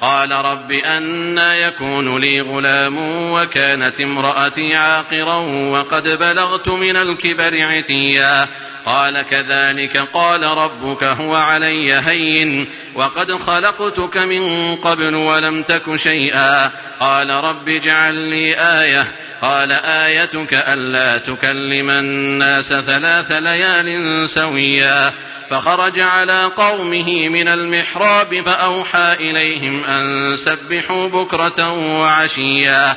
قال رب أنا يكون لي غلام وكانت امرأتي عاقرا وقد بلغت من الكبر عتيا. قال كذلك قال ربك هو علي هين وقد خلقتك من قبل ولم تك شيئا قال رب اجعل لي آية قال آيتك ألا تكلم الناس ثلاث ليال سويا فخرج على قومه من المحراب فأوحى إليهم أن سبحوا بكرة وعشيا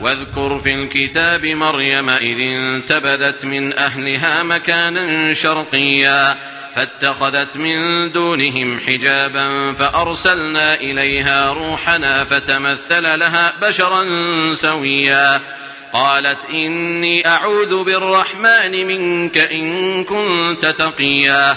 واذكر في الكتاب مريم إذ انتبذت من أهلها مكانا شرقيا فاتخذت من دونهم حجابا فأرسلنا إليها روحنا فتمثل لها بشرا سويا قالت إني أعوذ بالرحمن منك إن كنت تقيا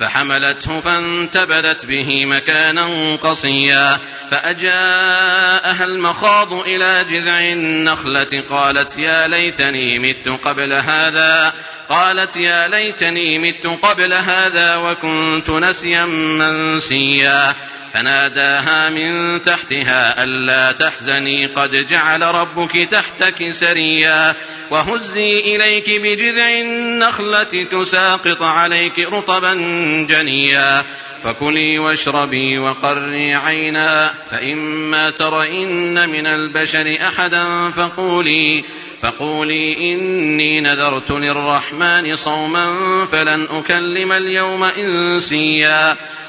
فحملته فانتبذت به مكانا قصيا فأجاءها المخاض إلى جذع النخلة قالت يا ليتني مت قبل هذا قالت يا ليتني مت قبل هذا وكنت نسيا منسيا فناداها من تحتها ألا تحزني قد جعل ربك تحتك سريا وهزي إليك بجذع النخلة تساقط عليك رطبا جنيا فكلي واشربي وقري عينا فإما ترين من البشر أحدا فقولي فقولي إني نذرت للرحمن صوما فلن أكلم اليوم إنسيا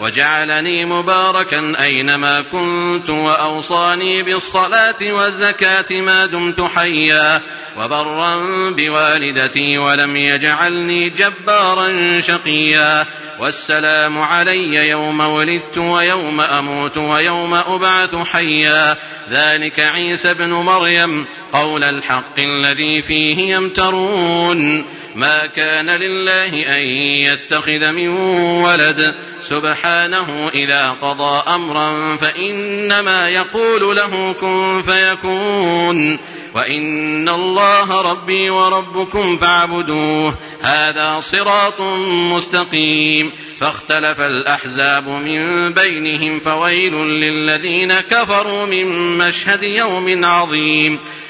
وجعلني مباركا أينما كنت وأوصاني بالصلاة والزكاة ما دمت حيا وبرا بوالدتي ولم يجعلني جبارا شقيا والسلام علي يوم ولدت ويوم أموت ويوم أبعث حيا ذلك عيسى ابن مريم قول الحق الذي فيه يمترون ما كان لله أن يتخذ من ولد. سبحانه إذا قضى أمرا فإنما يقول له كن فيكون. وإن الله ربي وربكم فاعبدوه. هذا صراط مستقيم. فاختلف الأحزاب من بينهم فويل للذين كفروا من مشهد يوم عظيم.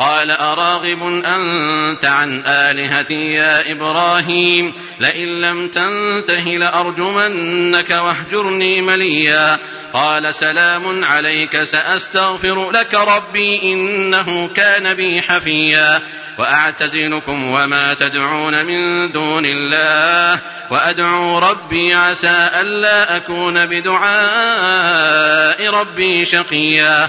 قال أراغب أنت عن آلهتي يا إبراهيم لئن لم تنته لأرجمنك واهجرني مليا. قال سلام عليك سأستغفر لك ربي إنه كان بي حفيا. وأعتزلكم وما تدعون من دون الله وأدعو ربي عسى ألا أكون بدعاء ربي شقيا.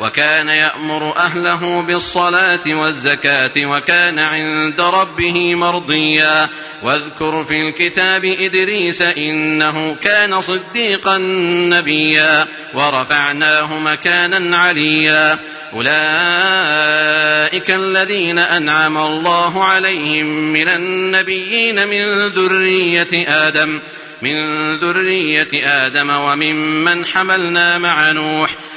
وكان يأمر أهله بالصلاة والزكاة وكان عند ربه مرضيا. واذكر في الكتاب إدريس إنه كان صديقا نبيا. ورفعناه مكانا عليا. أولئك الذين أنعم الله عليهم من النبيين من ذرية آدم. من ذرية آدم وممن حملنا مع نوح.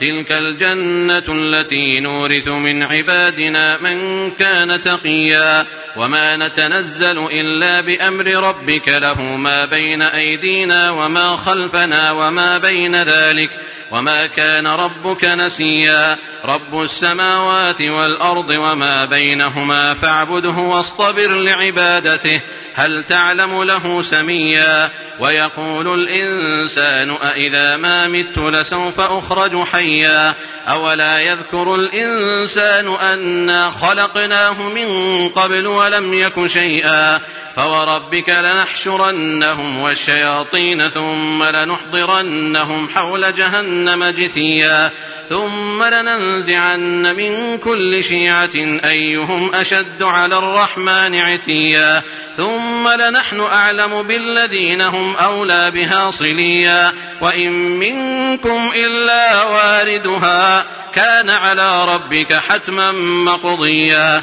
تلك الجنة التي نورث من عبادنا من كان تقيا وما نتنزل إلا بأمر ربك له ما بين أيدينا وما خلفنا وما بين ذلك وما كان ربك نسيا رب السماوات والأرض وما بينهما فاعبده واصطبر لعبادته هل تعلم له سميا ويقول الإنسان أإذا ما مت لسوف أخرج حيا أولا يذكر الإنسان أنا خلقناه من قبل ولم يك شيئا فوربك لنحشرنهم والشياطين ثم لنحضرنهم حول جهنم جثيا ثم لننزعن من كل شيعة أيهم أشد على الرحمن عتيا ثم لنحن أعلم بالذين هم أولى بها صليا وإن منكم إلا واردها كان على ربك حتما مقضيا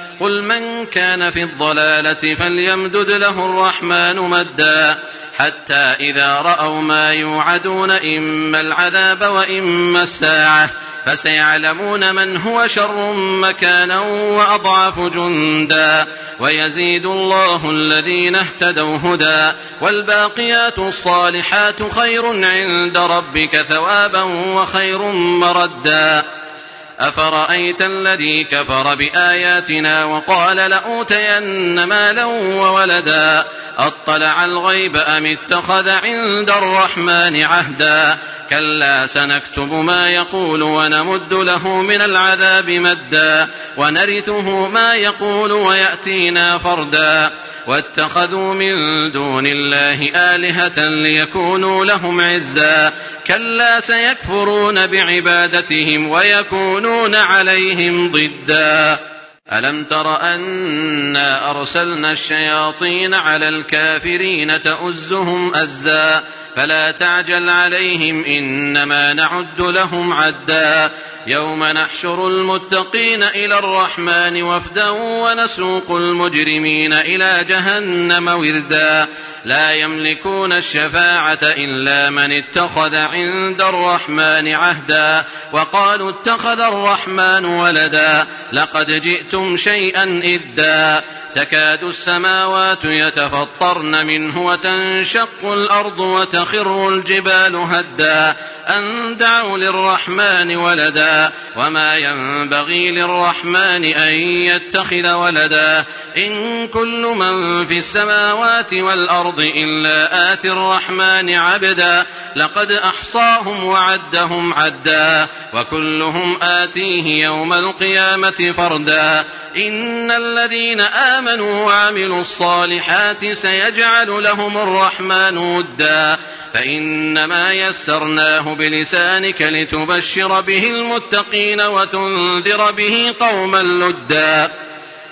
قل من كان في الضلالة فليمدد له الرحمن مدا حتى إذا رأوا ما يوعدون إما العذاب وإما الساعة فسيعلمون من هو شر مكانا وأضعف جندا ويزيد الله الذين اهتدوا هدى والباقيات الصالحات خير عند ربك ثوابا وخير مردا أفرأيت الذي كفر بآياتنا وقال لأوتين مالا وولدا أطلع الغيب أم اتخذ عند الرحمن عهدا كلا سنكتب ما يقول ونمد له من العذاب مدا ونرثه ما يقول ويأتينا فردا واتخذوا من دون الله آلهة ليكونوا لهم عزا كلا سيكفرون بعبادتهم ويكونون عليهم ضدا. ألم تر أنا أرسلنا الشياطين على الكافرين تؤزهم أزا؟ فلا تعجل عليهم إنما نعد لهم عدا. يوم نحشر المتقين إلى الرحمن وفدا ونسوق المجرمين إلى جهنم وردا. لا يملكون الشفاعة إلا من اتخذ عند الرحمن عهدا وقالوا اتخذ الرحمن ولدا لقد جئتم شيئا إدا تكاد السماوات يتفطرن منه وتنشق الأرض وتخر الجبال هدا أن دعوا للرحمن ولدا وما ينبغي للرحمن أن يتخذ ولدا إن كل من في السماوات والأرض إلا آتي الرحمن عبدا. لقد أحصاهم وعدهم عدا. وكلهم آتيه يوم القيامة فردا. إن الذين آمنوا وعملوا الصالحات سيجعل لهم الرحمن ودا. فإنما يسرناه بلسانك لتبشر به المتقين وتنذر به قوما لدا.